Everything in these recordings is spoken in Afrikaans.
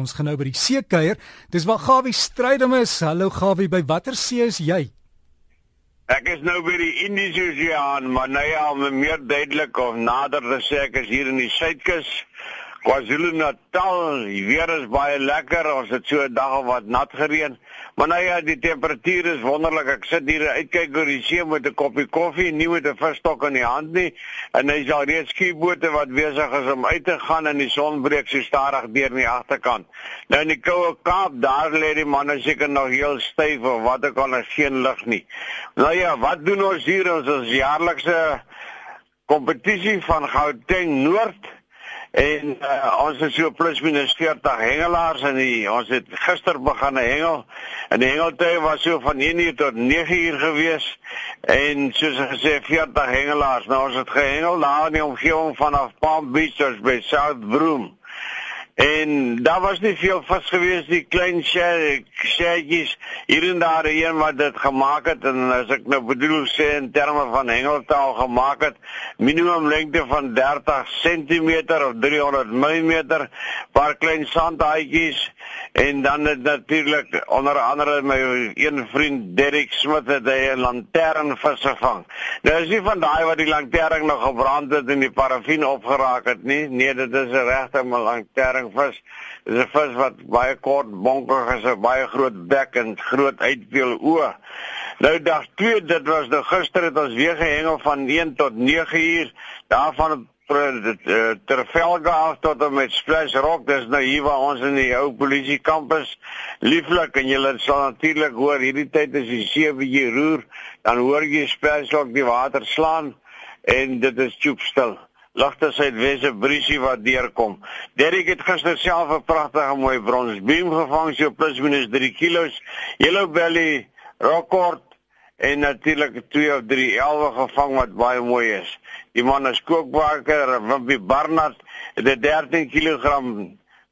Ons gaan nou by die see kuier. Dis waar Gawie Strydom is. Hallo Gawie, by watter see is jy? Ek is nou by die Indiese Oseaan, maar nou ja, om meer duidelik of nader te sê, ek is hier in die Suidkus. KwaZulu-Natal, die weer is baie lekker. Ons het so 'n dag of wat nat gereën. Maar nou ja, die temperatuur is wonderlik. Ek sit hier uitkyk oor die see met 'n koppie koffie, nie met 'n visstok in die hand nie. En hy's al reeds skiebote wat besig is om uit te gaan en die son breek so stadig deur in die agterkant. Nou in die koue Kaap, daar lê die manne seker nog heel styf of wat ek al geen lig nie. Nou ja, wat doen ons hier? Ons is jaarlikse kompetisie van Gauteng Noord En uh, ons is so plus minus 40 hengelaars en die, ons het gister begin hengel. En die hengeltyd was so van 1 uur tot 9 uur gewees en soos gesê 40 hengelaars. Nou ons het gehengel daar in die omgewing vanaf Palm Beach tot by South Broom. En daar was nie veel vis gewees die klein sjertjies hier en daar een wat dit gemaak het en as ek nou bedoel sê in terme van hengeltaal gemaak het minimum lengte van 30 cm of 300 mm paar klein sandhaatjies en dan het natuurlik onder andere my een vriend Derek Smith het hy 'n lanternvis gevang. Nou is nie van daai wat die lantern nog gebrand het en die parafin opgeraak het nie. Nee, dit is 'n regte lantern vis. Dis 'n vis wat baie kort bonkig is, 'n baie groot bek en groot uitpeel oë. Nou dag 2, dit was nou gister het ons weer gehengel van 1 tot 9 uur. Daarvan eh, Tervelga af tot en met Splash Rock. Dis nou hier waar ons in die ou polisie kampus lieflik en julle sal natuurlik hoor hierdie tyd as die see bietjie roer, dan hoor jy Splash Rock die water slaan en dit is choopstil ligte suidwesse briesie wat deurkom. Derek het gister self 'n pragtige mooi bronsbeam gevang so plus minus 3 kg. Yellow belly rekord en natuurlik 2 of 3 elwe gevang wat baie mooi is. Die man is kookbaker, Wimpy Barnard, het 'n 13 kg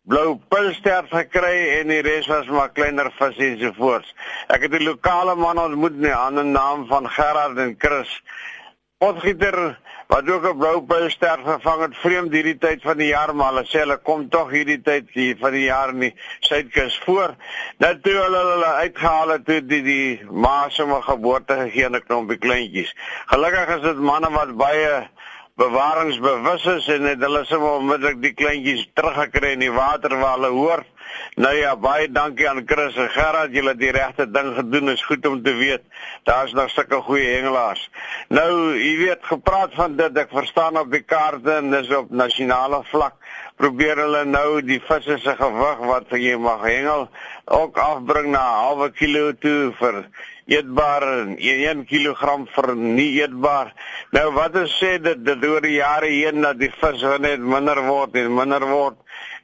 blou pilster gekry en die res was maar kleiner visse ensovoorts. Ek het 'n lokale man ontmoet met 'n ander naam van Gerard en Chris. Potgieter wat ook 'n blou pylster gevang het vreemd hierdie tyd van die jaar maar hulle sê hulle kom tog hierdie tyd hier van die jaar in die suidkus voor. Dat toe hulle hulle uitgehaal het toe die die ma se me geboorte gegee aan 'n klompie kleintjies. Gelukkig is dit manne wat baie bewaringsbewus is en het hulle sommer onmiddellik die kleintjies teruggekry in die water waar hulle hoort Nou ja, baie dankie aan Chris en Gerard, julle het die regte ding gedoen. Is goed om te weet. Daar's nog sulke goeie hengelaars. Nou, jy weet, gepraat van dit, ek verstaan op die kaarte en dis op nasionale vlak probeer hulle nou die visse se gewig wat jy mag hengel ook afbring na 'n halwe kilo toe vir eetbaar en 1 kg vir nie eetbaar. Nou wat is sê dit dit oor die jare heen dat die vis net minder word en minder word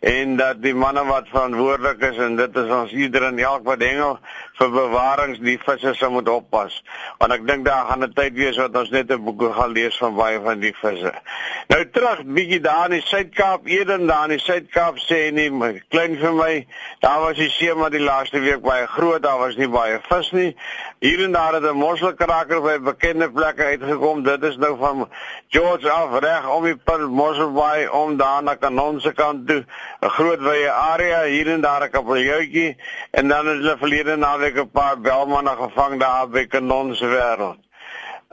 en dat die manne wat verantwoordelik is en dit is ons ieder en elk wat hengel vir bewarings die visse se moet oppas. Want ek dink daar gaan 'n tyd wees wat ons net 'n boek gaan lees van baie van die visse. Nou terug bietjie daar in die Suid-Kaap Eden daar in die Suid-Kaap sê nie klein vir my daar was die see maar die laaste week baie groot daar was nie baie vis nie. Hier en daar het 'n mosselkraker by bekende plekke uitgekom. Dit is nou van George af reg om die punt Mosselbaai om daar na Kanon se kant toe 'n groot wye area hier en daar 'n kapeljoutjie en dan het hulle verlede naweek 'n paar belmanne gevang daar by Kanon se wêreld.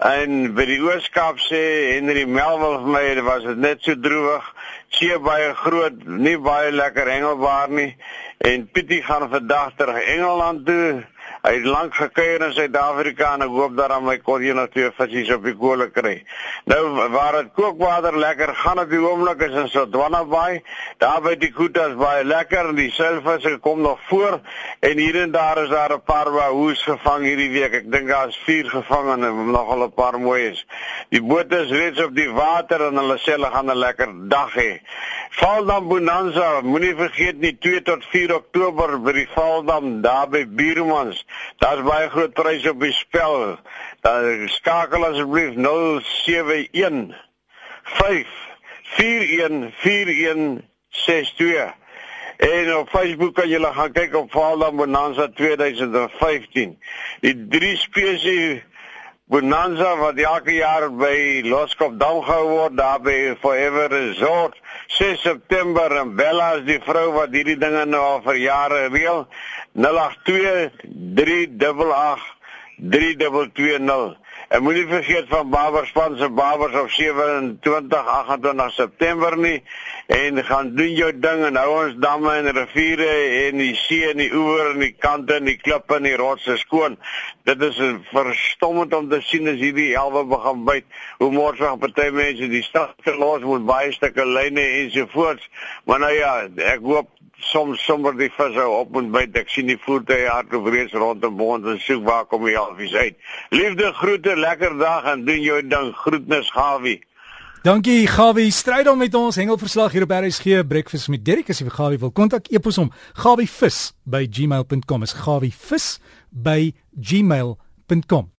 En by die Ooskaap sê Henry Melville vir my was dit net so droewig, see baie groot, nie baie lekker hengelbaar nie. En Pietie gaan vandag terug Engeland toe Hy het lank gekuier in Suid-Afrika en ek hoop dat aan my kon jy nog twee visse op die kolle kry. Nou waar dit kookwater lekker gaan op die oomblik is in Sodwana Bay. Daar by die koetas baie lekker en die silvisse kom nog voor en hier en daar is daar 'n paar wahoes gevang hierdie week. Ek dink daar is 4 gevang en nogal 'n paar mooies. Die boot is reeds op die water en hulle sê hulle gaan 'n lekker dag hê. Valdam Bonanza, moenie vergeet nie 2 tot 4 Oktober by die Valdam daar by Buurmans. Daar's baie groot pryse op die spel. Dan skakel asseblief 071 5414162. En op Facebook kan julle gaan kyk op Valda Bonanza 2015. Die drie spesies Bonanza wat elke jaar by Loskop Dam gehou word, daar by Forever Resort, 6 September en Bella is die vrou wat hierdie dinge nou al vir jare reël. 082 388 3220 En moenie vergeet van Baberspan se Babers op 27 28 September nie en gaan doen jou ding en hou ons damme en riviere en die see en die oewer en die kante en die klippe en die rotse skoon. Dit is verstommend om te sien as hierdie elwe begin byt. Hoe mors van party mense die stad verlos moet baie stukke lyne ensovoorts. Maar nou ja, ek hoop soms sommer die visse op en by ek sien die voertuie hardloop reeds rondom bond en soek waar kom die alfies uit. Liefde groete, lekker dag en doen jou ding. Groetnis Gawie. Dankie Gawie, stryd om met ons hengelverslag hier op RSG Breakfast met Derek as jy vir Gawie wil kontak epos hom. Gawivis by gmail.com is gawivis by gmail.com